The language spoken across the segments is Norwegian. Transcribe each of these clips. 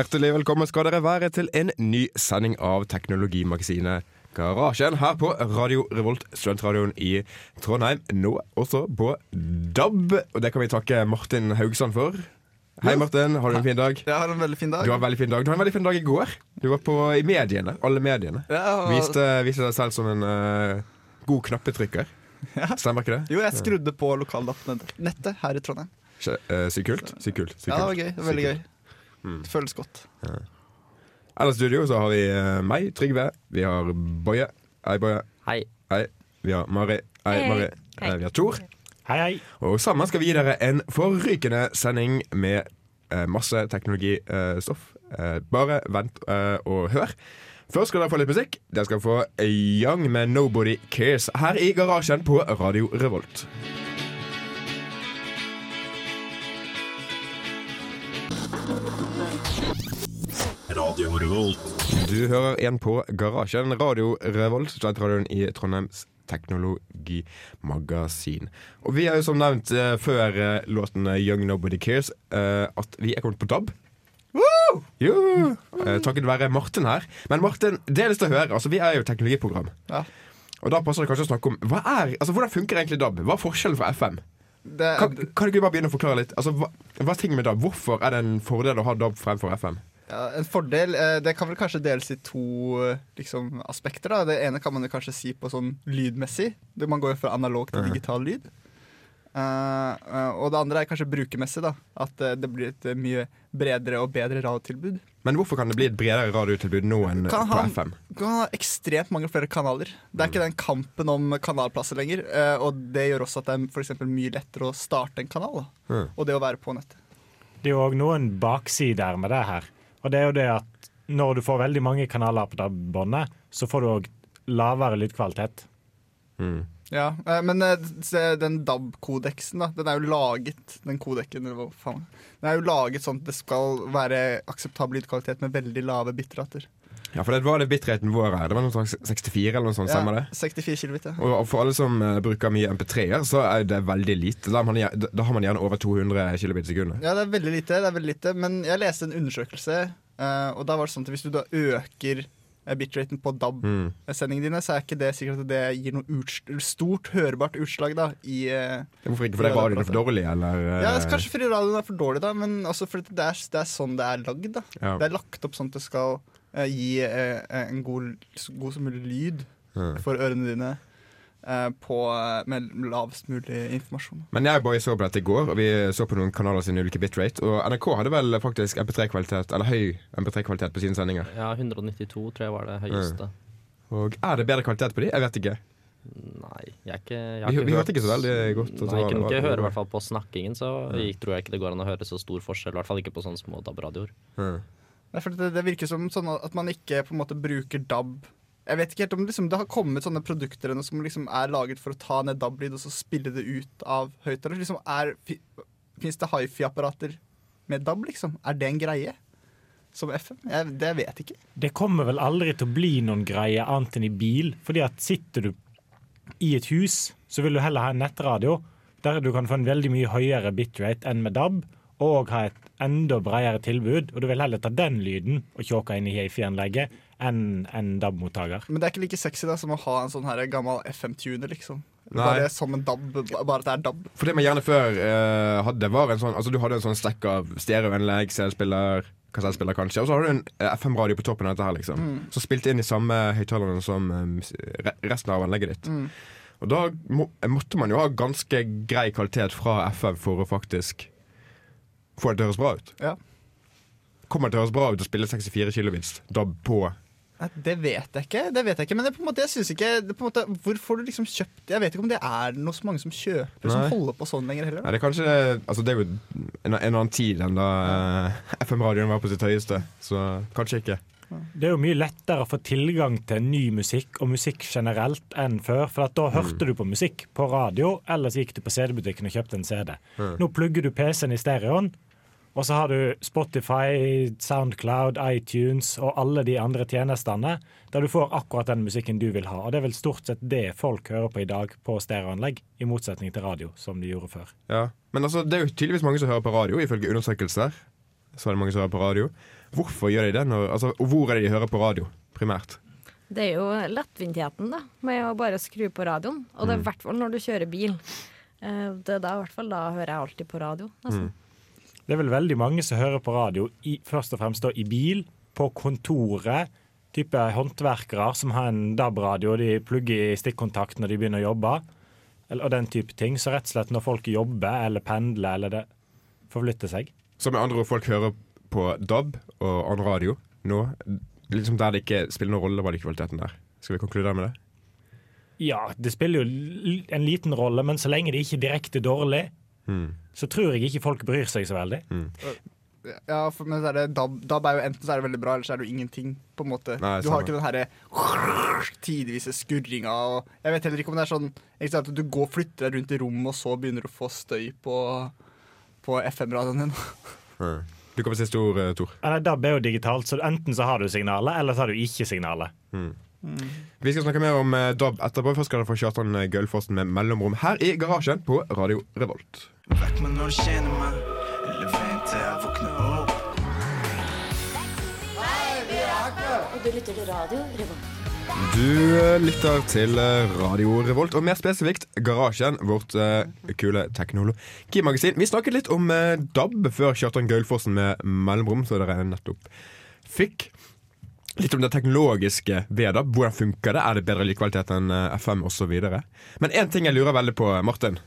Hjertelig velkommen skal dere være til en ny sending av Teknologimagasinet Garasjen her på Radio Revolt, studentradioen i Trondheim. Nå også på DAB, og det kan vi takke Martin Haugsand for. Hei, Martin. Har du en fin dag? Jeg har en veldig fin dag. Du har en veldig fin dag Du har en veldig fin dag i går. Du var på, i mediene. Alle mediene. Ja, og- Viste, viste deg selv som en uh, god knappetrykker. Stemmer ikke det? Jo, jeg skrudde på lokaldattnettet her i Trondheim. Eh, Sykt kult. Sykt kult. Ja, det var gøy. Det var veldig gøy. Mm. Det føles godt. Ellers i studio så har vi eh, meg, Trygve. Vi har Boje. Hei, Boje. Hei. Hei. Vi har Mari. Hei, Hei. Mari. Hei. Eh, Vi har Tor. Hei, hei. Og sammen skal vi gi dere en forrykende sending med eh, masse teknologistoff. Eh, bare vent eh, og hør. Først skal dere få litt musikk. Dere skal få Young med 'Nobody Cares' her i garasjen på Radio Revolt. Radio Revolt. Du hører igjen på Garasjen, Radio Revolt, studentradioen i Trondheims teknologimagasin. Og vi har jo som nevnt eh, før eh, låten eh, 'Young Nobody Cares' eh, at vi er kommet på DAB. Jo! Eh, takket være Martin her. Men Martin, det er lyst til å høre. Altså, vi er jo et teknologiprogram. Ja. Og da passer det kanskje å snakke om hva er, altså, hvordan funker egentlig DAB? Hva er forskjellen fra FM? Det, Kan, kan du ikke bare begynne å forklare litt? Altså, hva, hva er ting med DAB? Hvorfor er det en fordel å ha DAB fremfor FM? Ja, en fordel eh, Det kan vel kanskje deles i to eh, liksom, aspekter. Da. Det ene kan man jo kanskje si på sånn lydmessig. Man går jo fra analog til digital lyd. Uh, uh, og det andre er kanskje brukermessig. da At uh, det blir et mye bredere og bedre radiotilbud. Men hvorfor kan det bli et bredere radiotilbud nå enn Kan på ha- FM? Kan ha ekstremt mange flere kanaler. Det er ikke den kampen om kanalplasser lenger. eh, og det gjør også at det er for eksempel mye lettere å starte en kanal. Da. Mm. Og det å være på nettet. Det er jo òg noen baksider med det her. Og det er jo det at når du får veldig mange kanaler på det båndet, så får du òg lavere lydkvalitet. Mm. Ja, eh, Men eh, se, den DAB-kodeksen, da, den er jo laget Den kodekken, eller hva faen. Den er jo laget sånn at det skal være akseptabel lydkvalitet med veldig lave bitrater. Ja, for det var det bitraten vår her. Det var noe sånn 64 eller noe sånt, stemmer det? 64 kilobit. Og for alle som uh, bruker mye MP3-er, så er det veldig lite. Da, har man da har man gjerne over 200 kilobit i sekundet. Ja, det er veldig lite, det er veldig lite Men jeg leste en undersøkelse, uh, og da var det sånn at hvis du da øker eh, bitraten på DAB-sendingene dine, så er ikke det sikkert at det gir noe stort hørbart utslag da i Hvorfor ikke? Fordi radioen er for dårlig, eller? Ja, Kanskje fordi radioen er for dårlig, da, men også fordi det er, det er sånn det er lagd. da Ja. Det er lagt opp sånn at det skal gi eh, en god, god som mulig lyd for ørene dine eh, på, eh, med lavest mulig informasjon. Men jeg bare så på dette i går, og vi så på noen kanaler sin ulike bitrate. Og NRK hadde vel faktisk MP3-kvalitet, eller høy MP3-kvalitet på sine sendinger. Ja, 192 tror jeg var det høyeste. Og er det bedre kvalitet på de? Jeg vet ikke. Nei, jeg er ikke jeg Vi, vi hørte ikke så veldig godt. Nei, jeg kunne ikke høre, i hvert fall på snakkingen, så jeg tror jeg ikke det går an å høre så stor forskjell. I hvert fall ikke på sånne små DAB-radioer. Ja. Det, det virker som sånn at man ikke på en måte bruker DAB Jeg vet ikke helt om liksom, det har kommet sånne produkter som liksom er laget for å ta ned DAB-lyd og så spille det ut av høyttaler. Liksom Fins det hifi-apparater med DAB, liksom? Er det en greie? Som FM? Jeg, det vet jeg ikke. Det kommer vel aldri til å bli noen greie annet enn i bil. fordi at sitter du i et hus, så vil du heller ha en nettradio der du kan få en veldig mye høyere bitrate enn med DAB, og ha et enda bredere tilbud. Og du vil heller ta den lyden og tjåke inn i hifi-anlegget enn en DAB-mottaker. Men det er ikke like sexy da som å ha en sånn her gammel FM-tuner, liksom. Nei. Bare som en DAB, bare at det er DAB. For det man gjerne før eh, hadde, var en sånn Altså Du hadde en sånn stekk av stereoanlegg, CD-spiller, kassettspiller kanskje, og så hadde du en eh, FM-radio på toppen av dette her, liksom. Som spilte inn i samme høyttalerne som eh, resten av anlegget ditt. Og da må, måtte man jo ha ganske grei kvalitet fra FM for å faktisk få det til å høres bra ut. Ja. Kommer det til å høres bra ut å spille 64 kilobits DAB på Nei, Det vet jeg ikke, det vet jeg ikke men det på en måte, jeg synes ikke det på en måte, Hvor får du liksom kjøpt Jeg vet ikke om det er noe så mange som kjøper Som holder på sånn lenger heller Nei, det er kanskje Altså det er jo en, en annen tid enn da uh, FM-radioen var på sitt høyeste, så kanskje ikke. Det er jo mye lettere å få tilgang til ny musikk og musikk generelt enn før. For at da hørte du på musikk på radio, eller så gikk du på CD-butikken og kjøpte en CD. Nå plugger du PC-en i stereoen, og så har du Spotify, Soundcloud, iTunes og alle de andre tjenestene der du får akkurat den musikken du vil ha. Og det er vel stort sett det folk hører på i dag på stereoanlegg, i motsetning til radio, som de gjorde før. Ja. Men altså, det er jo tydeligvis mange som hører på radio, ifølge undersøkelser. så er det mange som hører på radio. Hvorfor gjør de det? Når, altså, og hvor er det de hører på radio, primært? Det er jo lettvintheten da, med å bare skru på radioen. Og det er i hvert fall når du kjører bil. Eh, Det er da, i hvert fall, da hører jeg alltid på radio. nesten. Det er vel veldig mange som hører på radio i, først og fremst da, i bil, på kontoret. Type håndverkere som har en DAB-radio og de plugger i stikkontakt når de begynner å jobbe. Eller, og den type ting. Så rett og slett når folk jobber eller pendler eller det forflytter seg. Så med andre ord, folk hører på DAB og annen radio nå, liksom der det ikke spiller noen rolle hva det kvaliteten er. Skal vi konkludere med det? Ja, det spiller jo en liten rolle, men så lenge det ikke er direkte dårlig, Mm. så tror jeg ikke folk bryr seg så veldig. Ja, for, men så er det DAB, DAB er jo enten så er det veldig bra, eller så er det jo ingenting. på en måte Nei, Du har ikke den herre tidvise skurringa og Jeg vet heller ikke om det er sånn ikke sant, at du går og flytter deg rundt i rommet, og så begynner du å få støy på, på FM-radioen din. Mm. Du kan få siste ord, eh, Tor. Eller DAB er jo digitalt, så enten så har du signalet, eller så har du ikke signalet. Vi skal snakke mer om eh, DAB etterpå. Først skal dere få Kjartan eh, Gølfossen med mellomrom her i garasjen på Radio Revolt. Vekk meg når du kjenner meg, eller vent til jeg våkner opp. Og du lytter til radio Revolt. Du eh, lytter til eh, Radio Revolt, og mer spesifikt Garasjen, vårt eh, kule teknologimagasin. Vi snakket litt om eh, DAB før Kjartan Gaulfossen med mellomrom, så dere nettopp fikk. Litt om det teknologiske ved DAB. Hvordan funker det? Er det bedre lydkvalitet enn eh, FM osv.? Men én ting jeg lurer veldig på, Martin.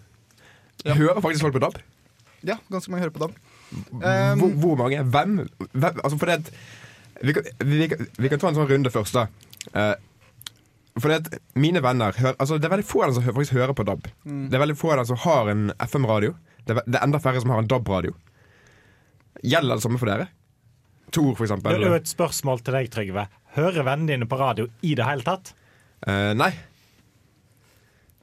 Hører faktisk folk på DAB? Ja, ganske mange hører på DAB. Um, hvor, hvor mange? Hvem? Hvem? Altså, for det vi, kan, vi, kan, vi kan ta en sånn runde først, da. Eh, for det at mine venner hører, altså Det er veldig få av dem som faktisk hører på DAB. Det er veldig få av dem som har en FM-radio. Det, det er enda færre som har en DAB-radio. Gjelder det samme for dere? Tor, for eksempel. Det er jo et spørsmål til deg, Trygve. Hører vennene dine på radio i det hele tatt? Uh, nei.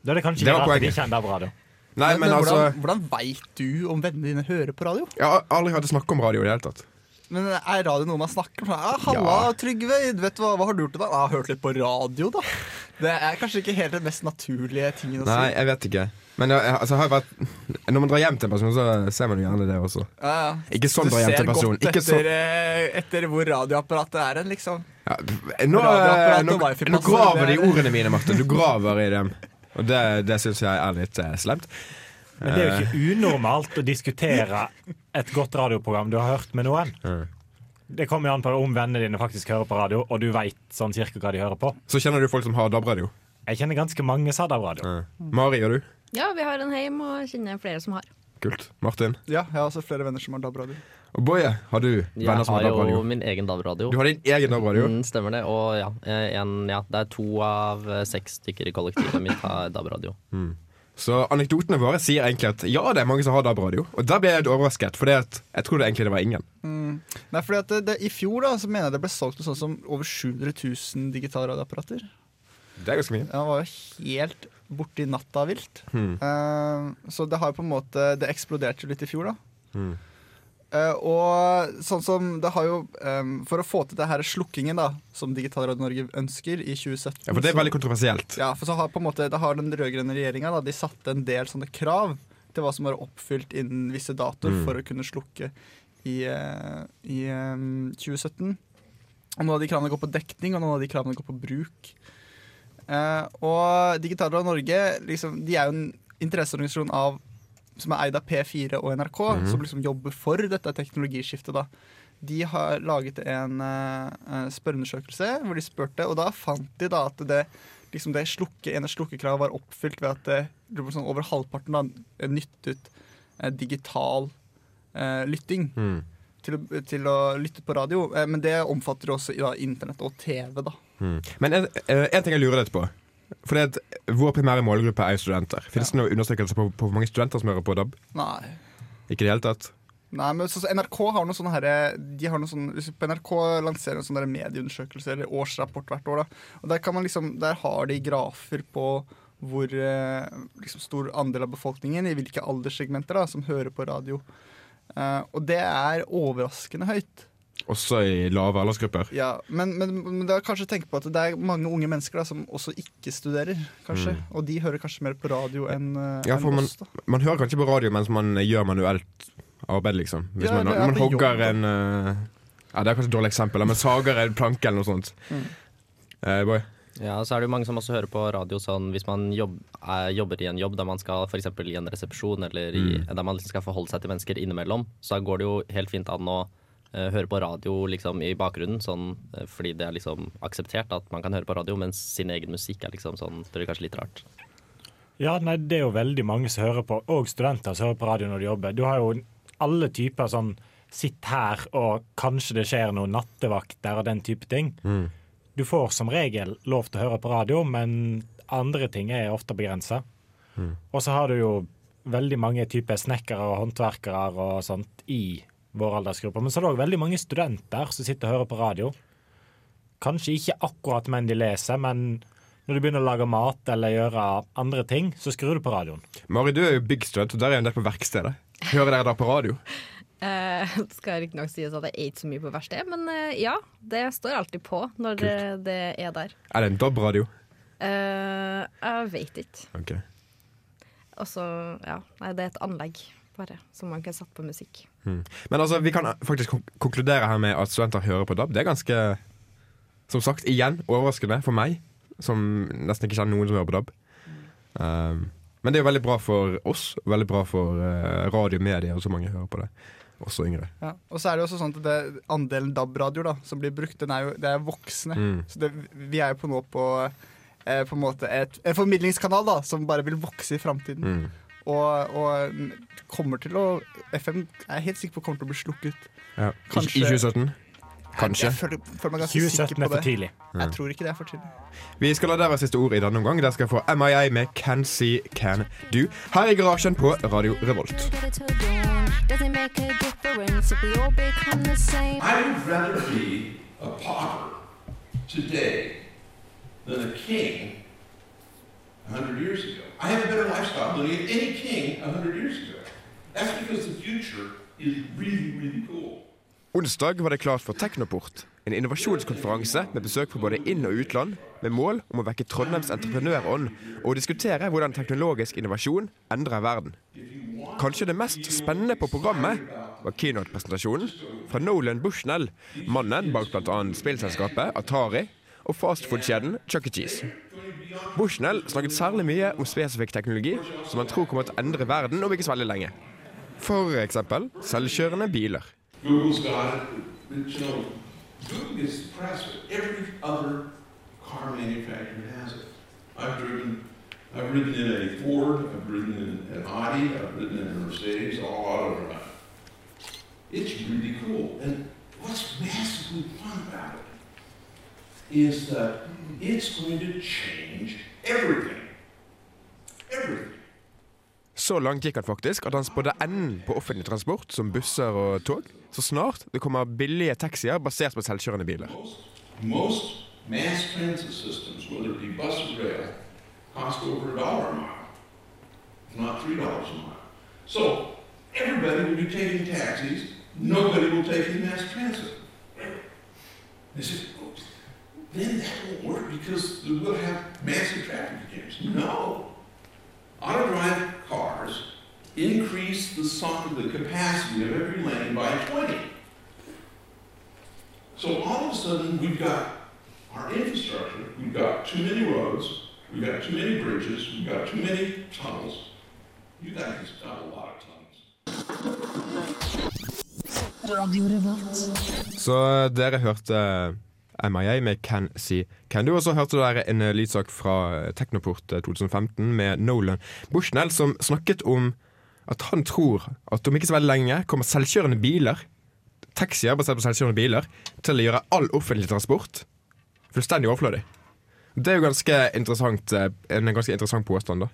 Da er det kanskje Det ikke at de ikke har en DAB-radio. Nei, men, altså hvordan, hvordan veit du om vennene dine hører på radio? Jeg har aldri hatt snakk om radio i det hele tatt. Men Er radio noe man snakker om? Ah, Halla, Ja. Trygve, vet du hva, hva har du gjort i dag? Ah, hørt litt på radio, da. Det er kanskje ikke helt den mest naturlige tingen å Nei, si. jeg vet ikke. Men jeg, jeg, altså, jeg vært, når man drar hjem til en person, så ser man jo gjerne det også. Ja, ja. Ikke sånn du dra hjem til en person. godt Ikke etter, eh, etter hvor radioapparatet er hen, liksom. Ja, nå, Radioapparat nå, nå graver de ordene mine, Marte. Du graver i dem. Og det, det syns jeg er litt eh, slemt. Men det er jo ikke unormalt å diskutere et godt radioprogram du har hørt med noen. Mm. Det kommer jo an på om vennene dine faktisk hører på radio, og du veit sånn cirka hva de hører på. Så kjenner du folk som har DAB-radio. Jeg kjenner ganske mange som har DAB-radio. Mari og du? Ja, vi har en heim og kjenner flere som har. Kult. Martin. Ja, jeg har også flere venner som har DAB-radio. Og Boje, har du venner som har DAB-radio? Jeg har jo min egen DAB-radio. Du har din egen DAB-radio? Mm, stemmer det. Og ja, eh, en, ja, det er to av eh, seks stykker i kollektivet mitt har DAB-radio. Så anekdotene våre sier egentlig at ja, det er mange som har DAB-radio. Og da ble jeg litt overrasket, for jeg trodde egentlig det var ingen. Nei, fordi at det, det, I fjor da, så mener jeg det ble solgt noe sånn som over 700 000 digitalradioapparater. Det er ganske mye. Det var jo helt borti natta vilt. Mm. Uh, så det har jo på en måte Det eksploderte litt i fjor, da. Mm. Uh, og sånn som det har jo um, For å få til det her slukkingen da som Digitalradio Norge ønsker i 2017 Ja, For det er veldig kontroversielt. Ja, for så har på en måte Da har den rød-grønne regjeringa De satte en del sånne krav til hva som var oppfylt innen visse datoer Mm. for å kunne slukke i, uh, i um, 2017. Og noen av de kravene går på dekning, og noen av de kravene går på bruk. Eh, og Digitalradio Norge liksom, de er jo en interesseorganisasjon av som er eid av P4 og NRK, som liksom jobber for dette teknologiskiftet. da. De har laget en uh, spørreundersøkelse hvor de spurte, og da fant de da at det, liksom det slukke, ene slukkekravet var oppfylt ved at det, sånn over halvparten da, nyttet uh, digital uh, lytting Mm. til, til å lytte på radio. Men det omfatter også da, internett og TV. da. Mm. Men en, eh, en ting jeg lurer litt på. For det at Vår primære målgruppe er studenter. Finnes det noen undersøkelser på, på hvor mange studenter som hører på DAB? Nei. Ikke i det hele tatt? Nei, men så, så NRK har noe sånne her, de har noe sånn, hvis På NRK lanserer en sånn der medieundersøkelse eller årsrapport hvert år. da Og Der kan man liksom, der har de grafer på hvor eh, liksom stor andel av befolkningen i hvilke alderssegmenter da som hører på radio. Uh, og det er overraskende høyt. Også i lave aldersgrupper? Ja, men, men, men da kanskje tenke på at det er mange unge mennesker da som også ikke studerer. kanskje Mm. Og de hører kanskje mer på radio enn eh, Ja, en man, oss. da man hører kanskje på radio mens man gjør manuelt arbeid, liksom. Hvis Ja, man, man hogger en uh, Ja, Det er kanskje et dårlig eksempel, men sager en planke eller noe sånt. Mm. Uh, boy. Ja, så er det jo mange som også hører på radio sånn hvis man jobb, er, jobber i en jobb der man skal f.eks. i en resepsjon, eller i, Mm. der man liksom skal forholde seg til mennesker innimellom, så går det jo helt fint an å eh, høre på radio liksom i bakgrunnen, sånn, eh, fordi det er liksom akseptert at man kan høre på radio, mens sin egen musikk er liksom sånn, det blir kanskje litt rart. Ja, nei, det er jo veldig mange som hører på, og studenter som hører på radio når de jobber. Du har jo alle typer sånn sitt her, og kanskje det skjer noen nattevakter og den type ting. Mm. Du får som regel lov til å høre på radio, men andre ting er ofte begrensa. Mm. Og så har du jo veldig mange typer snekkere og håndverkere og sånt i vår aldersgruppe. Men så er det òg veldig mange studenter som sitter og hører på radio. Kanskje ikke akkurat mens de leser, men når du begynner å lage mat eller gjøre andre ting, så skrur du på radioen. Mari, du er jo byggstudent, og der er en del på verkstedet. Hører dere da på radio? Eh, det skal riktignok sies at jeg er ikke så mye på verksted, men eh, ja, det står alltid på når det, det er der. Er det en DAB-radio? Eh, jeg vet ikke. Okay. Og så, ja, nei, det er et anlegg bare, som man kan sette på musikk. Mm. Men altså, vi kan faktisk kon- konkludere her med at studenter hører på DAB. Det er ganske, som sagt, igjen overraskende for meg, som nesten ikke kjenner noen som hører på DAB. Um, men det er jo veldig bra for oss, veldig bra for uh, radiomedia, og så mange hører på det. Også yngre. Ja. Og så er det jo også sånn at det, andelen DAB-radioer da, som blir brukt, den er jo, det er voksne. Mm. Så det, vi er jo på nå på, eh, på en måte et, en formidlingskanal da, som bare vil vokse i framtiden. Mm. Og, og kommer til å FM jeg er helt sikker på kommer til å bli slukket. Ja. Kanskje- I 2017? Kanskje. Jeg føler, føler meg ganske 2017 sikker er for det. tidlig. Jeg tror ikke det er for tidlig. Vi skal la dere siste ord i denne omgang. Der skal jeg få MIA med Can See Can Do. Her i garasjen på Radio Revolt. Doesn't make a difference if we all become the same. I would rather be a pauper today than a king a hundred years ago. I have a better lifestyle than any king a hundred years ago. That's because the future is really, really cool. Onsdag var det klart for Teknoport, en innovasjonskonferanse med besøk fra både inn- og utland, med mål om å vekke Trondheims entreprenørånd og diskutere hvordan teknologisk innovasjon endrer verden. Kanskje det mest spennende på programmet var keynote-presentasjonen fra Nolan Bushnell, mannen bak bl.a. spillselskapet Atari og fastfood-kjeden Chuck E. Cheese. Bushnell snakket særlig mye om spesifikk teknologi som han tror kommer til å endre verden om ikke så veldig lenge. For eksempel selvkjørende biler. Google's got it, you know, Google gets the press, but every other car. It's really cool, and what's massively fun about it is that it's going to change everything. Everything. Så langt gikk han faktisk at han spådde enden på offentlig transport, som busser og tog. Så snart det kommer billige taxier basert på selvkjørende biler. Most mass transit systems, whether it be bus or rail, cost over a dollar a mile, not three dollars a mile. So everybody will be taking taxis. Nobody will take mass transit. Said, "Oh, then that won't work because we'll have massive traffic jams. No. Auto-drive cars increase the, sum, the capacity of every lane by 20. So all of a sudden, we've got our infrastructure, we've got too many roads, we've got too many bridges, we've got too many tunnels. You guys have got a lot of tunnels. Så eh, dere hørte eh, MIA med Can See Can Do. Og så hørte dere en eh, lydsak fra eh, Teknoport eh, 2015 med Nolan Bushnell, som snakket om at han tror at om ikke så veldig lenge kommer selvkjørende biler, taxier basert på selvkjørende biler, til å gjøre all offentlig transport fullstendig overflødig. Det er jo ganske interessant, eh, en ganske interessant påstand, da.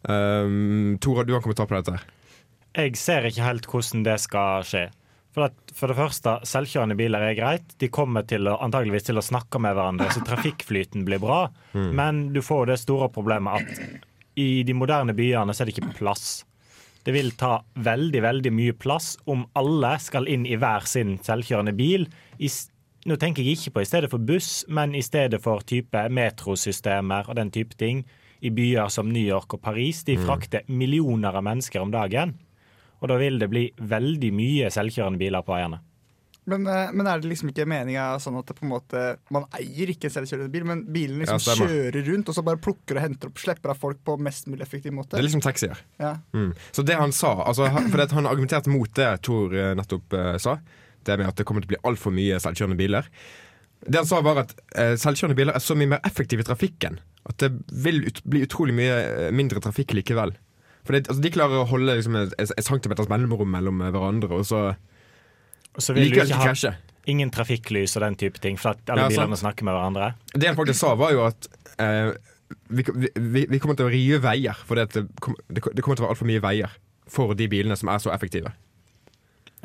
Um, Tora, du har en kommentar på dette. her Jeg ser ikke helt hvordan det skal skje. For, at, for det første, selvkjørende biler er greit. De kommer til å, antageligvis til å snakke med hverandre, så trafikkflyten blir bra. Men du får det store problemet at i de moderne byene så er det ikke plass. Det vil ta veldig, veldig mye plass om alle skal inn i hver sin selvkjørende bil. I, nå tenker jeg ikke på i stedet for buss, men i stedet for type metrosystemer og den type ting i byer som New York og Paris. De frakter millioner av mennesker om dagen. Og da vil det bli veldig mye selvkjørende biler på veiene. Men, eh, men er det liksom ikke meninga sånn at det på en måte man eier ikke en selvkjørende bil, men bilen liksom Ja, kjører rundt og så bare plukker og henter opp, slipper av folk på mest mulig effektiv måte? Det er liksom taxier. Ja. Mm. Så det han sa altså, For det han argumenterte mot det Tor eh, nettopp uh, sa, det med at det kommer til å bli altfor mye selvkjørende biler. Det han sa var at uh, selvkjørende biler er så mye mer effektive i trafikken at det vil ut, bli utrolig mye mindre trafikk likevel. For det, altså, De klarer å holde liksom, et, et, et centimeters mellomrom mellom hverandre, og så Og så vil du likevel ikke krasje. ingen trafikklys og den type ting, for at alle Ja, bilene snakker med hverandre. Det han faktisk sa, var jo at eh, vi, vi, vi kommer til å rive veier, for det, det, kom, det, det kommer til å være altfor mye veier for de bilene som er så effektive.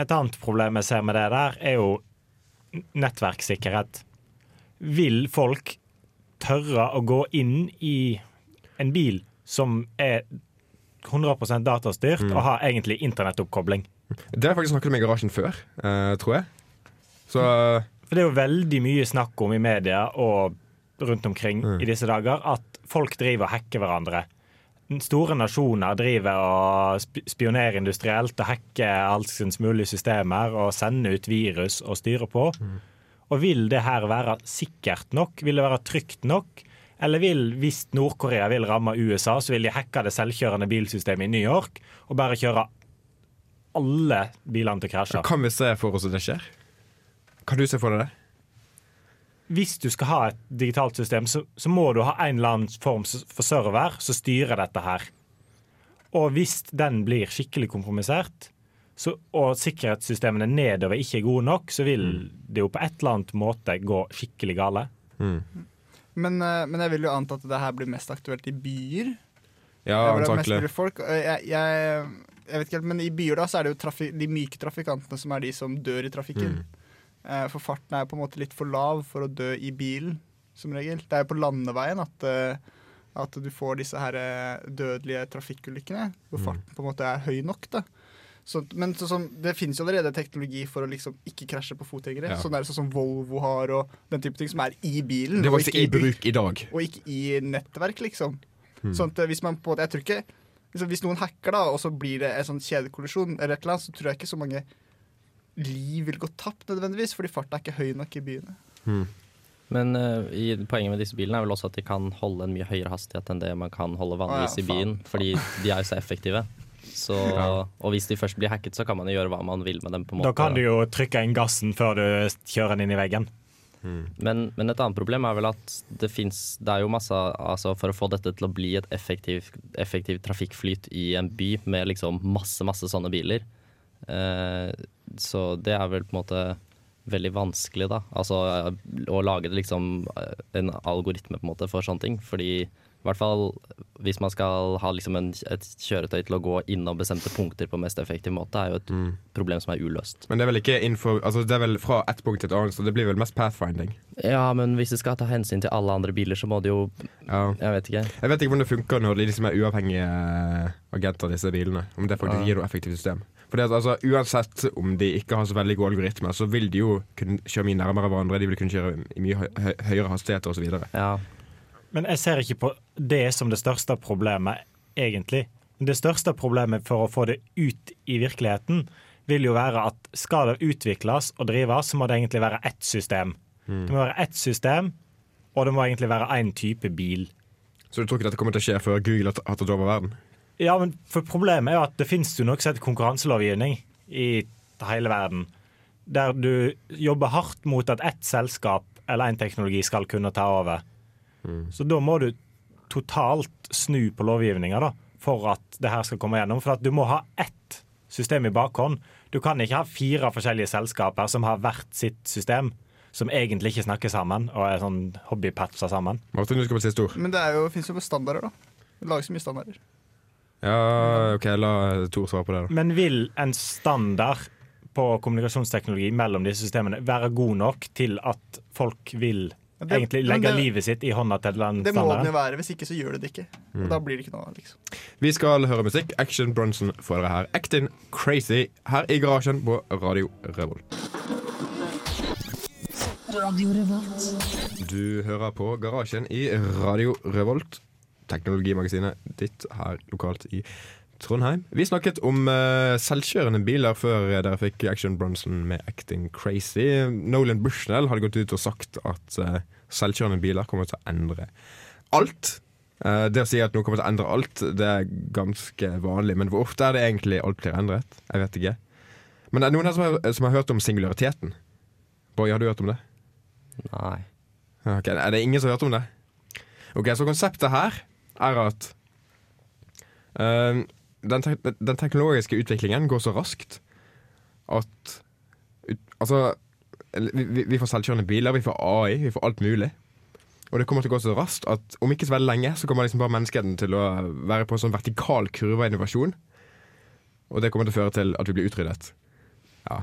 Et annet problem jeg ser med det der, er jo nettverkssikkerhet. Vil folk tørre å gå inn i en bil som er 100 datastyrt Mm. og har egentlig internettoppkobling? Det har jeg faktisk snakket om i garasjen før, uh, tror jeg. Så uh, det er jo veldig mye snakk om i media og rundt omkring Mm. i disse dager at folk driver og hacker hverandre. Store nasjoner driver og sp- spionerer industrielt og hacker alskens mulige systemer og sender ut virus og styrer på. Og vil det her være sikkert nok? Vil det være trygt nok? Eller vil, hvis Nord-Korea vil ramme USA, så vil de hacke det selvkjørende bilsystemet i New York og bare kjøre alle bilene til krasjer? kan vi se for oss at det skjer? Kan du se for deg det? hvis du skal ha et digitalt system, så, så må du ha en eller annen form for server som styrer dette her. Og hvis den blir skikkelig kompromissert, så, og sikkerhetssystemene nedover ikke er gode nok, så vil det jo på et eller annet måte gå skikkelig gale. Men, eh, men jeg vil jo anta at det her blir mest aktuelt i byer. Ja, antakelig. Jeg, jeg, jeg vet ikke helt, men i byer da så er det jo trafik, de myke trafikantene som er de som dør i trafikken. Eh, For farten er jo på en måte litt for lav for å dø i bilen, som regel. Det er jo på landeveien at, eh, at du får disse her dødelige trafikkulykkene, hvor farten på en måte er høy nok. da. Så, men så, så, det finnes jo allerede teknologi for å liksom ikke krasje på fotgjengere. Ja. Sånn er det sånn som Volvo har, og den type ting som er i bilen. Det var ikke ikke i bruk i dag. og ikke i nettverk, liksom. Hmm. Sånn at hvis man på Jeg tror ikke liksom, Hvis noen hacker, da, og så blir det en sånn kjedekollisjon, eller et eller annet, så tror jeg ikke så mange liv vil gå tapt nødvendigvis, fordi farta er ikke høy nok i byene. Men uh, i, poenget med disse bilene er vel også at de kan holde en mye høyere hastighet enn det man kan holde vanligvis ah, ja, i byen, fordi de er jo så effektive. Så, Og hvis de først blir hacket, så kan man jo gjøre hva man vil med dem. på måte. Da kan du jo trykke inn gassen før du kjører den inn i veggen. Men, men et annet problem er vel at det fins Det er jo masse altså For å få dette til å bli et effektiv, effektiv trafikkflyt i en by med liksom masse, masse sånne biler, eh, så det er vel på en måte veldig vanskelig, da. Altså å lage det liksom eh, en algoritme på en måte for sånne ting. Fordi i hvert fall hvis man skal ha liksom en, et kjøretøy til å gå innom bestemte punkter på mest effektiv måte, er jo et problem som er uløst. Men det er vel ikke info, Altså det er vel fra ett punkt til et annet, så det blir vel mest pathfinding. Ja, men hvis det skal ta hensyn til alle andre biler, så må det jo Ja. Jeg vet ikke. Jeg vet ikke hvordan det funker når de liksom er uavhengige eh, agenter, disse bilene. Om det faktisk Ja. gir noe effektivt system. Fordi at altså, Uansett om de ikke har så veldig gode algoritmer, så vil de jo kunne kjøre mye nærmere hverandre. De vil kunne kjøre i mye høy, høy, høyere hastigheter osv. Ja. Men jeg ser ikke på det som det største problemet, egentlig. Det største problemet for å få det ut i virkeligheten, vil jo være at skal det utvikles og drives, så må det egentlig være ett system. Det må være ett system, og det må egentlig være én type bil. Så du tror ikke dette kommer til å skje før Google har tatt over verden? Ja, men for Problemet er jo at det finnes jo noe som heter konkurranselovgivning i hele verden. Der du jobber hardt mot at ett selskap eller én teknologi skal kunne ta over. Så da må du totalt snu på lovgivninga for at det her skal komme gjennom. For at du må ha ett system i bakhånd. Du kan ikke ha fire forskjellige selskaper som har hvert sitt system, som egentlig ikke snakker sammen og er sånn hobbypatser sammen. Martin, du skal på siste ord. Men det er jo, fins jo standarder, da. Det lages mye standarder. Ja, OK, la Tor svare på det. da Men vil en standard på kommunikasjonsteknologi mellom disse systemene være god nok til at folk vil det- egentlig legge det- livet sitt i hånda til den Det må den jo være, hvis ikke så gjør det det ikke. Og da blir det ikke noe, liksom. Vi skal høre musikk. Action Bronson får dere her. Actin Crazy her i garasjen på Radio Revolt. Du hører på Garasjen i Radio Revolt. Teknologimagasinet ditt her lokalt i Trondheim. Vi snakket om uh, selvkjørende biler før dere fikk Action Bronson med 'Acting Crazy'. Nolan Bushnell hadde gått ut og sagt at uh, selvkjørende biler kommer til å endre alt. Uh, det å si at noe kommer til å endre alt, det er ganske vanlig. Men hvor ofte er det egentlig alt blir endret? Jeg vet ikke. Men det er noen her som har, som har hørt om singulariteten. Boy, har du hørt om det? Nei. Ok, Er det ingen som har hørt om det? Ok, Så konseptet her er at den, te den teknologiske utviklingen går så raskt at Altså, vi, vi- får selvkjørende biler, vi får AI, vi får alt mulig. Og det kommer til å gå så raskt at om ikke så veldig lenge så kommer liksom bare menneskeheten til å være på en sånn vertikal kurve av innovasjon. Og det kommer til å føre til at vi blir utryddet. Ja.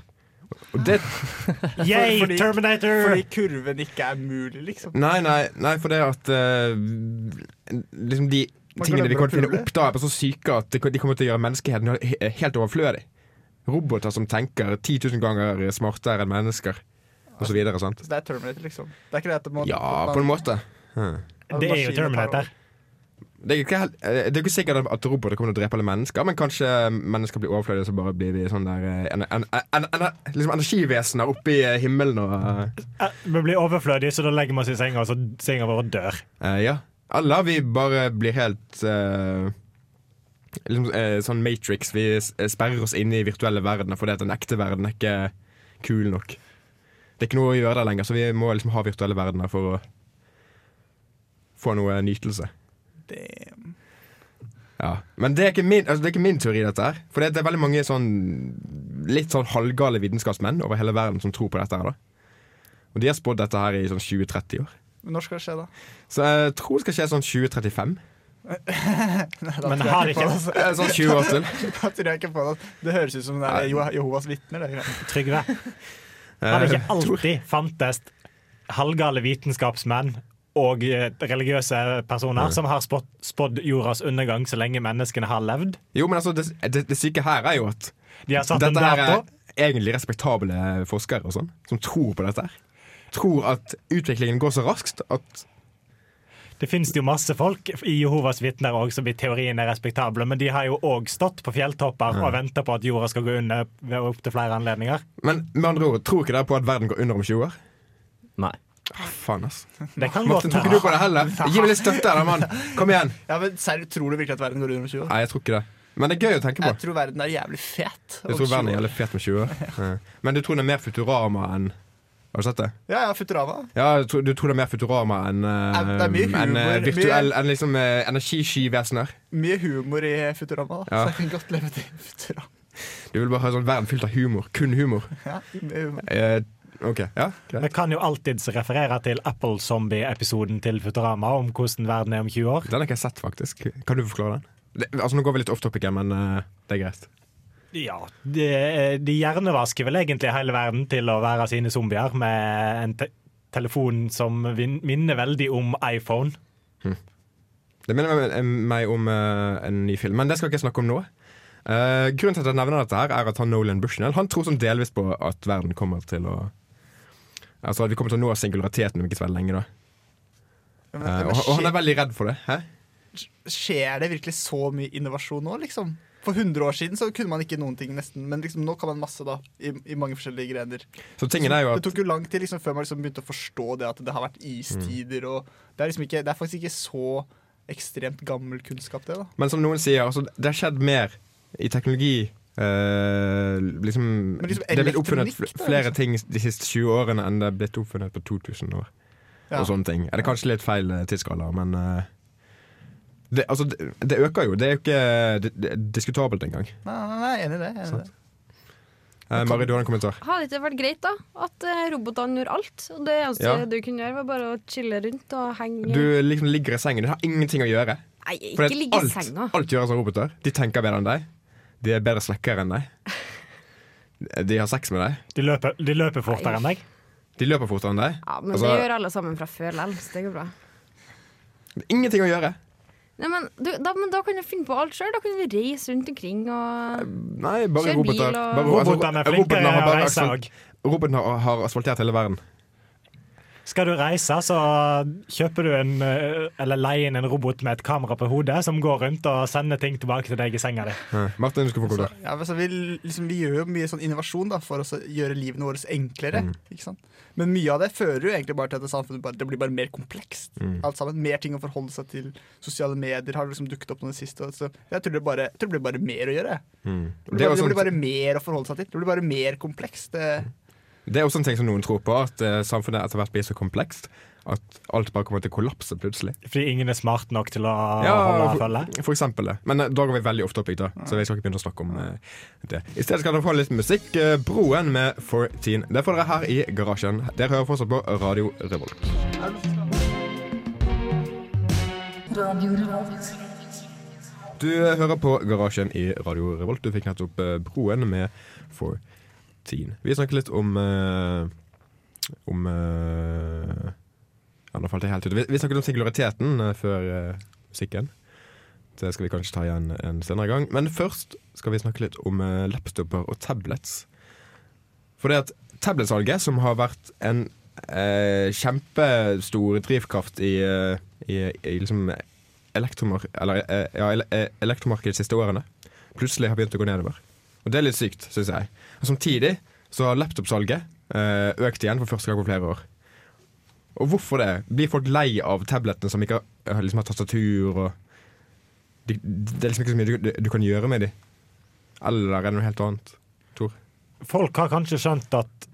Og det Yay, fordi- Terminator! Fordi kurven ikke er mulig, liksom. Nei, nei, nei for det at uh, Liksom de tingene vi kommer til å oppdage, er så syke at de de kommer til å gjøre menneskeheten helt overflødig. Roboter som tenker 10 000 ganger smartere enn mennesker? Så det er Terminator, liksom. Det er ikke det at man, Ja, på en måte. Hmm. Det er jo Terminator. Det er, ikke, eh, det er ikke sikkert at roboter kommer til å drepe alle mennesker, men kanskje mennesker blir overflødige, så bare blir vi sånn der eh, en, en, en, en, liksom energivesener oppe i eh, himmelen og Vi blir overflødige, så da legger vi oss i senga, og så senga vår dør. Uh, ja. Eller vi bare blir helt uh, liksom, uh, Sånn Matrix. Vi eh, sperrer oss inne i virtuelle verdener fordi at den ekte verden er ikke kul nok. Det er ikke noe å gjøre der lenger, så vi må liksom ha virtuelle verdener for å få noe nytelse. Damn. Ja. Men det er, ikke min, altså, det er ikke min teori, dette her. For det er veldig mange sånn litt sånn halvgale vitenskapsmenn over hele verden som tror på dette her. da Og de har spådd dette her i sånn 20-30 år. Men Når skal det skje, da? Så jeg tror det skal skje sånn 2035. Nei, da Men tror jeg har ikke på det, altså. Eh, Sånn 20 år til. Da tror jeg ikke på det. Det høres ut som det er Jo- Jehovas vitner. det greiene. Trygve. Har det ikke Eh, alltid fantes halvgale vitenskapsmenn og eh, religiøse personer som har spådd spådd jordas undergang så lenge menneskene har levd? Jo, men altså, det, det, det syke her er jo at De har satt en dette her er egentlig respektable forskere og sånn, som tror på dette her. Tror at utviklingen går så raskt at Det finnes jo masse folk i Jehovas vitner også, som i teorien er respektable, men de har jo òg stått på fjelltopper og venta på at jorda skal gå under ved opptil flere anledninger. Men med andre ord, tror ikke dere på at verden går under om 20 år? Nei. Ah, faen, ass. Det kan Martin, godt tror ikke du på det heller? Gi meg litt støtte her, da, mann. Kom igjen. Ja, men ser, Tror du virkelig at verden går under om 20 år? Nei, jeg tror ikke det. Men det er gøy å tenke på. Jeg tror verden er jævlig fet. Jeg tror verden er jævlig fet med 20 år. Ja. Men du tror den er mer Futurama enn Har du sett det? Ja, ja, Futurama. Ja, du tror, det er mer Futurama enn eh, mye humor, enn, eh, mye- virtuell Enn liksom eh, energiskyvesener. Mye humor i Futurama, da. Ja. så jeg kan godt leve til Futurama. Du vil bare ha en sånn verden fylt av humor. Kun humor. Ja, humor. Eh, OK, ja, greit. Vi kan jo alltids referere til Apple Zombie-episoden til Futurama om hvordan verden er om 20 år. Den har ikke jeg sett, faktisk. Kan du forklare den? Det, altså Nå går vi litt off topic, men uh, det er greit. Ja, de, de hjernevasker vel egentlig hele verden til å være sine zombier med en te telefon som minner veldig om iPhone. Det minner meg- meg om uh, en ny film, men det skal ikke jeg snakke om nå. Uh, grunnen til at jeg nevner dette, her er at han Nolan Bushnell Han tror sånn delvis på at verden kommer til å Altså at vi kommer til å nå singulariteten om ikke så veldig lenge. da Eh, og, og han er veldig redd for det. Hæ? skjer det virkelig så mye innovasjon nå, liksom? For 100 år siden så kunne man ikke noen ting, nesten. Men liksom, nå kan man masse, da. I, i mange forskjellige grener. Så tingen er jo Det tok jo lang tid liksom, før man liksom begynte å forstå det at det har vært istider. Og det, er liksom ikke, det er faktisk ikke så ekstremt gammel kunnskap, det. da Men som noen sier, altså, det har skjedd mer i teknologi. eh, liksom, liksom det er blitt oppfunnet flere liksom. ting de siste 20 årene enn det er blitt oppfunnet på 2000 år. Ja. Og sånne ting. Er det kanskje litt feil eh, tidsskala, men eh, det, altså, det, det øker jo. Det er jo ikke det, diskutabelt engang. Nei, nei, nei, enig i det. Enig det. Uh, Mari, du har en kommentar? Hadde ikke vært greit, da? At eh, robotene gjorde alt? Og det eneste Ja. du kunne gjøre, var bare å chille rundt og henge Du liksom ligger i sengen. du har ingenting å gjøre. Nei, ikke ligge i senga. alt gjøres av roboter. De tenker bedre enn deg. De er bedre snekkere enn deg. De har sex med deg. De løper, de løper fortere enn deg. De løper fortere enn deg. Ja, men Altså- det gjør alle sammen fra før likevel, så det går bra. Det er Ingenting å gjøre. Nei, men, du, da, men da kan du finne på alt sjøl. Da kan du reise rundt omkring og Nei, bare kjøre bil og- Robotene er flinke til å reise òg. Robotene har, har asfaltert hele verden. Skal du reise, så kjøper du en eh, eller leier inn en robot med et kamera på hodet som går rundt og sender ting tilbake til deg i senga di. Ja. Martin, du skal få gå der. ja, altså, vi, liksom, vi gjør jo mye sånn innovasjon da, for å gjøre livene våre enklere. Ikke sant? Men mye av det fører jo egentlig bare til at det samfunnet bare, det blir bare mer komplekst. Alt sammen, Mer ting å forholde seg til. Sosiale medier har liksom dukket opp nå i det siste. Så jeg tror det, bare, jeg tror det blir bare mer å gjøre. Mm. Det, Det er jo det blir bare mer å forholde seg til. Det blir bare mer komplekst. Det, Det er også en ting som noen tror på, at uh, samfunnet etter hvert blir så komplekst at alt bare kommer til å kollapse plutselig. Fordi ingen er smart nok til å Ja, holde følge. for, eksempel det. Men uh, da går vi veldig ofte opp i det, så vi skal ikke begynne å snakke om uh, det. I stedet skal dere få litt musikk. Broen med 14. Det får dere her i garasjen. Dere hører fortsatt på Radio Revolt. Du hører på Garasjen i Radio Revolt. Du fikk nettopp Broen med 14. Vi snakker litt om uh, Om uh, Ja, nå falt jeg helt ut. Vi, vi snakket om singulariteten uh, før musikken. Det skal vi kanskje ta igjen en senere gang. Men først skal vi snakke litt om laptoper og tablets. For det at tabletsalget, som har vært en kjempestor drivkraft i, i, i liksom elektromark eller, ja, ele- elektromarkedet de siste årene, plutselig har begynt å gå nedover. Og det er litt sykt, syns jeg. Samtidig så har laptopsalget eh, økt igjen for første gang på flere år. Og hvorfor det? Blir folk lei av tablettene som ikke har, liksom har tastatur og de, Det er liksom ikke så mye du, du kan gjøre med dem? Eller er det noe helt annet? Tor? Folk har kanskje skjønt at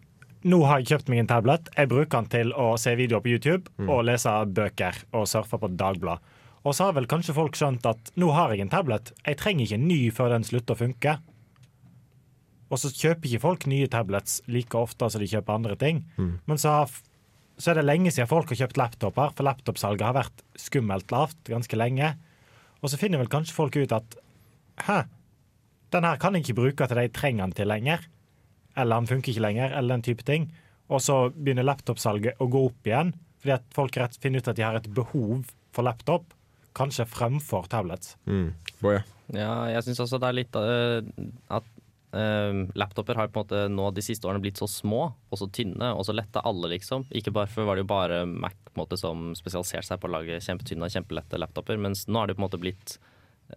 nå har jeg kjøpt meg en tablet. Jeg bruker den til å se videoer på YouTube og lese bøker og surfe på Dagblad. Og så har vel kanskje folk skjønt at nå har jeg en tablet. Jeg trenger ikke en ny før den slutter å funke. Og så kjøper ikke folk nye tablets like ofte som de kjøper andre ting. Men så, har, så er det lenge siden folk har kjøpt laptoper, for laptopsalget har vært skummelt lavt ganske lenge. Og så finner vel kanskje folk ut at hæ, den her kan jeg ikke bruke til det jeg trenger den til lenger. Eller den funker ikke lenger, eller den type ting. Og så begynner laptopsalget å gå opp igjen, fordi at folk rett finner ut at de har et behov for laptop, kanskje fremfor tablets. Mm. Ja, jeg syns også det er litt uh, at laptoper har på en måte nå de siste årene blitt så små og så tynne og så lette alle, liksom. Ikke bare Før var det jo bare Mac måte, som spesialiserte seg på å lage kjempetynne og kjempelette laptoper, mens nå har det på en måte blitt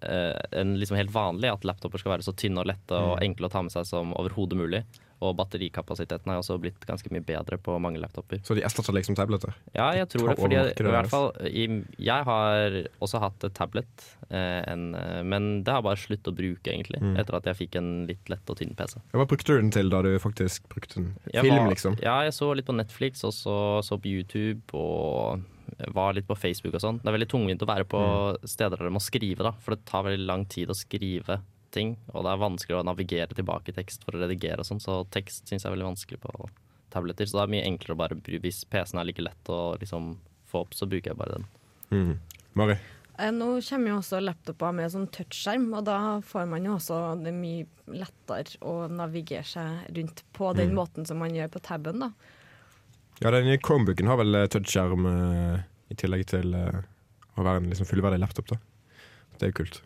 eh, en liksom helt vanlig at laptoper skal være så tynne og lette og enkle å ta med seg som overhodet mulig. Og batterikapasiteten har også blitt ganske mye bedre på mange laptoper. Så de erstatter liksom tabletter? Ja, jeg tror det. Fordi jeg, i hvert fall, jeg har også hatt et tablet, eh, en, eh, men det har bare sluttet å bruke, egentlig. Mm. Etter at jeg fikk en litt lett og tynn PC. Hva brukte du den til da du faktisk brukte den? Film, var, liksom? Ja, jeg så litt på Netflix, og så, så på YouTube, og var litt på Facebook og sånn. Det er veldig tungvint å være på Mm. steder der du må skrive, da, for det tar veldig lang tid å skrive ting, og det er vanskelig å navigere tilbake i tekst for å redigere og sånn, så tekst syns jeg er veldig vanskelig på tabletter. Så det er mye enklere å bare Hvis PC-en er like lett å liksom få opp, så bruker jeg bare den. Mm. Mari? Eh, Nå kommer jo også laptoper med sånn touchskjerm, og da får man jo også det mye lettere å navigere seg rundt på den måten som man gjør på taben. da. Ja, den Chromebooken har vel eh, touchskjerm eh, i tillegg til eh, å være en liksom fullverdig laptop. da. Det er jo kult.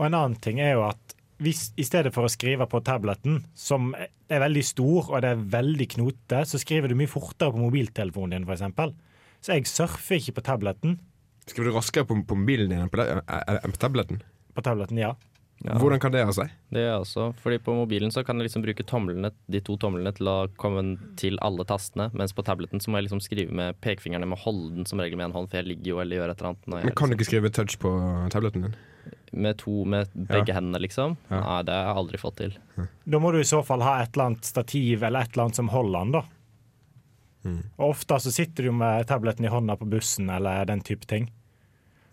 Og en annen ting er jo at hvis, i stedet for å skrive på tableten, som er veldig stor og det er veldig knote, så skriver du mye fortere på mobiltelefonen din, f.eks. Så jeg surfer ikke på tableten. Skriver du raskere på, på mobilen din enn på, enn på tableten? På tableten, ja. Ja. Hvordan kan det ha seg? Det er også, fordi På mobilen så kan jeg liksom bruke tomlene, de to tomlene til å komme til alle tastene, mens på tableten så må jeg liksom skrive med pekefingrene med å holde den som regel med en hånd, for jeg ligger jo eller gjør et eller annet. Når jeg Men Kan du liksom, ikke skrive touch på tableten din? med to med begge hendene, liksom. Ja. Nei, det har jeg aldri fått til. Da må du i så fall ha et eller annet stativ eller et eller annet som holder den, da. Mm. Og ofte så sitter du med tableten i hånda på bussen eller den type ting.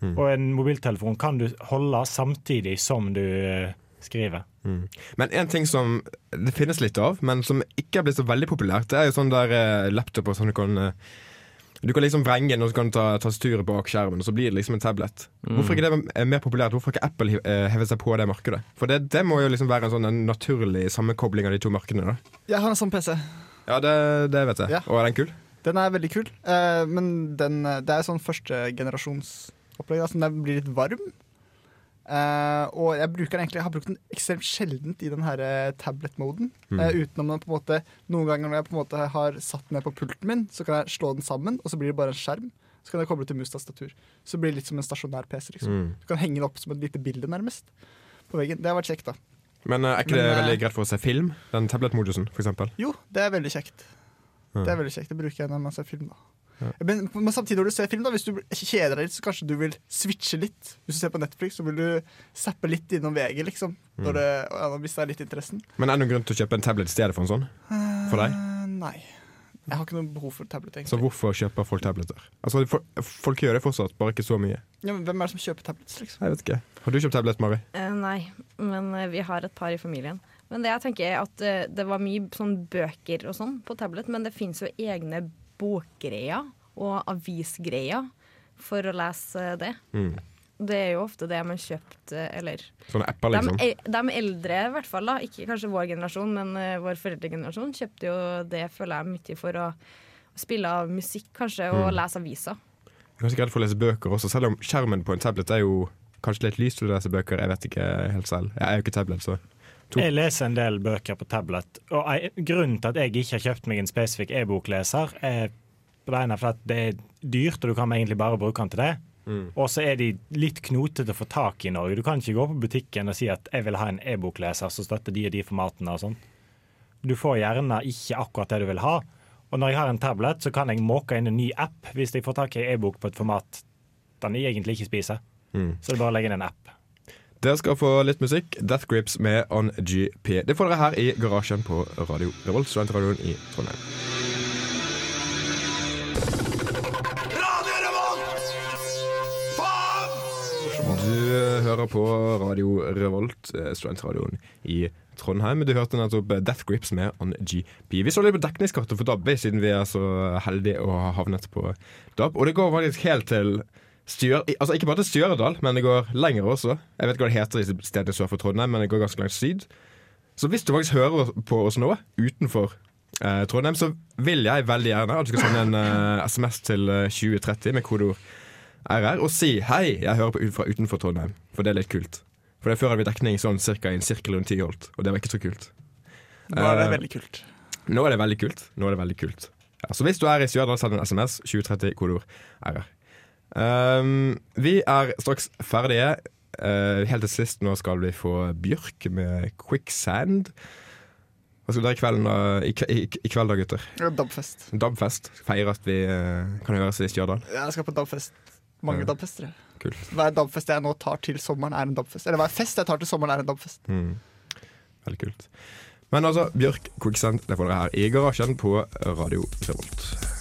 Mm. Og en mobiltelefon kan du holde samtidig som du eh, skriver. Mm. Men en ting som det finnes litt av, men som ikke er blitt så veldig populært, det er jo sånn der eh, laptoper som du kan eh, Du kan liksom vrenge den, og så kan du ta tastaturet bak skjermen, og så blir det liksom en tablet. Hvorfor ikke det er mer populært? Hvorfor ikke Apple eh, seg på det markedet? For det, det må jo liksom være en sånn en naturlig sammenkobling av de to markedene. da Jeg har en sånn PC. Ja, det, det vet jeg. Ja. Og er den kul? Den er veldig kul, eh, men den, eh, det er sånn førstegenerasjonsopplegg. Altså, den blir litt varm. Uh, og jeg bruker den egentlig Jeg har brukt den ekstremt sjeldent i den her eh, tablet-moden. Mm. Uh, utenom den på en måte Noen ganger når jeg på en måte har satt den ned på pulten min, så kan jeg slå den sammen, og så blir det bare en skjerm. Så kan jeg koble til mus-tastatur. Så blir det litt som en stasjonær PC. liksom Mm. Du kan henge den opp som et lite bilde, nærmest. På veggen. Det har vært kjekt, da. Men uh, er ikke det Men, det veldig greit for å se film? Den tablet-modusen, eksempel? Jo, det er veldig kjekt. Det er veldig kjekt. Det bruker jeg når man ser film. da. Men, men samtidig når du ser film, da hvis du kjeder deg litt, så kanskje du vil switche litt. Hvis du ser på Netflix, så vil du zappe litt innom VG, liksom. Mm. Når det, ja, nå mister jeg litt interessen. Men er det noen grunn til å kjøpe en tablet i stedet for en sånn? For deg? Uh, nei. Jeg har ikke noe behov for tablet, Så hvorfor kjøper folk tableter? Altså, for, Folk gjør det fortsatt, bare ikke så mye. Ja, men hvem er det som kjøper tablets, liksom? Jeg vet ikke. Har du kjøpt tablet, Mari? Uh, nei, men uh, vi har et par i familien. Men det jeg tenker er at uh, det var mye sånn bøker og sånn på tablet, men det finnes jo egne bokgreier og avisgreia for å lese det. Mm. Det er jo ofte det man kjøpte, eller Sånne apper, liksom? De, de eldre, i hvert fall, da, ikke kanskje vår generasjon, men uh, vår foreldregenerasjon, kjøpte jo det, føler jeg, mye for å spille av musikk, kanskje, og Mm. lese aviser. Er ganske redd for å lese bøker også, selv om skjermen på en tablet er jo kanskje litt lys til å lese bøker. Jeg vet ikke helt selv. Jeg er jo ikke tablet, så To. Jeg leser en del bøker på tablet. Og jeg, Grunnen til at jeg ikke har kjøpt meg en spesifikk e-bokleser, er på det ene for at det er dyrt, og du kan egentlig bare bruke den til det. Mm. Og så er de litt knotete å få tak i i Norge. Du kan ikke gå på butikken og si at jeg vil ha en e-bokleser som støtter de og de formatene og sånn. Du får gjerne ikke akkurat det du vil ha. Og når jeg har en tablet, så kan jeg måke inn en ny app hvis jeg får tak i e-bok på et format den jeg egentlig ikke spiser. Mm. Så det er bare å legge inn en app. Dere skal få litt musikk. Death Grips med On GP. Det får dere her i garasjen på Radio Revolt, studentradioen i Trondheim. Du hører på Radio Revolt, eh, studentradioen i Trondheim. Du hørte nettopp eh, Death Grips med On GP. Vi så litt på dekningskartet for DAB, siden vi er så heldige å ha havnet på DAB. Og det går faktisk helt til Styr, altså Ikke bare til Stjørdal, men det går lenger også. Jeg vet ikke hva det heter i stedet sør for Trondheim, men det går ganske langt syd. Så hvis du faktisk hører på oss nå, utenfor eh, Trondheim, så vil jeg veldig gjerne at du skal sende en eh, SMS til eh, 2030 med kodeord RR og si 'hei, jeg hører på fra utenfor Trondheim', for det er litt kult. For det Før hadde vi dekning sånn cirka i en sirkel rundt Tyholt, og det var ikke så kult. Nå er det Eh, veldig kult. Nå er det veldig kult. Nå er det veldig kult. Ja, så hvis du er i Stjørdal, send en SMS 2030 kodeord RR. Um, vi er straks ferdige. Uh, helt til sist nå skal vi få Bjørk med 'Quicksand'. Hva skal dere i kveld, i, i, kveld da, gutter? Dabfest. Dabfest. At vi uh, kan høres i Stjørdal. Jeg skal på DAB-fest. Mange Ja. dabfester. Cool. Hver dabfest jeg nå tar til sommeren, er en DAB-fest. Eller hver fest jeg tar til sommeren, er en DAB-fest. Mm. Veldig kult. Men altså, Bjørk Quicksand, det får dere her i garasjen på Radio Revolt.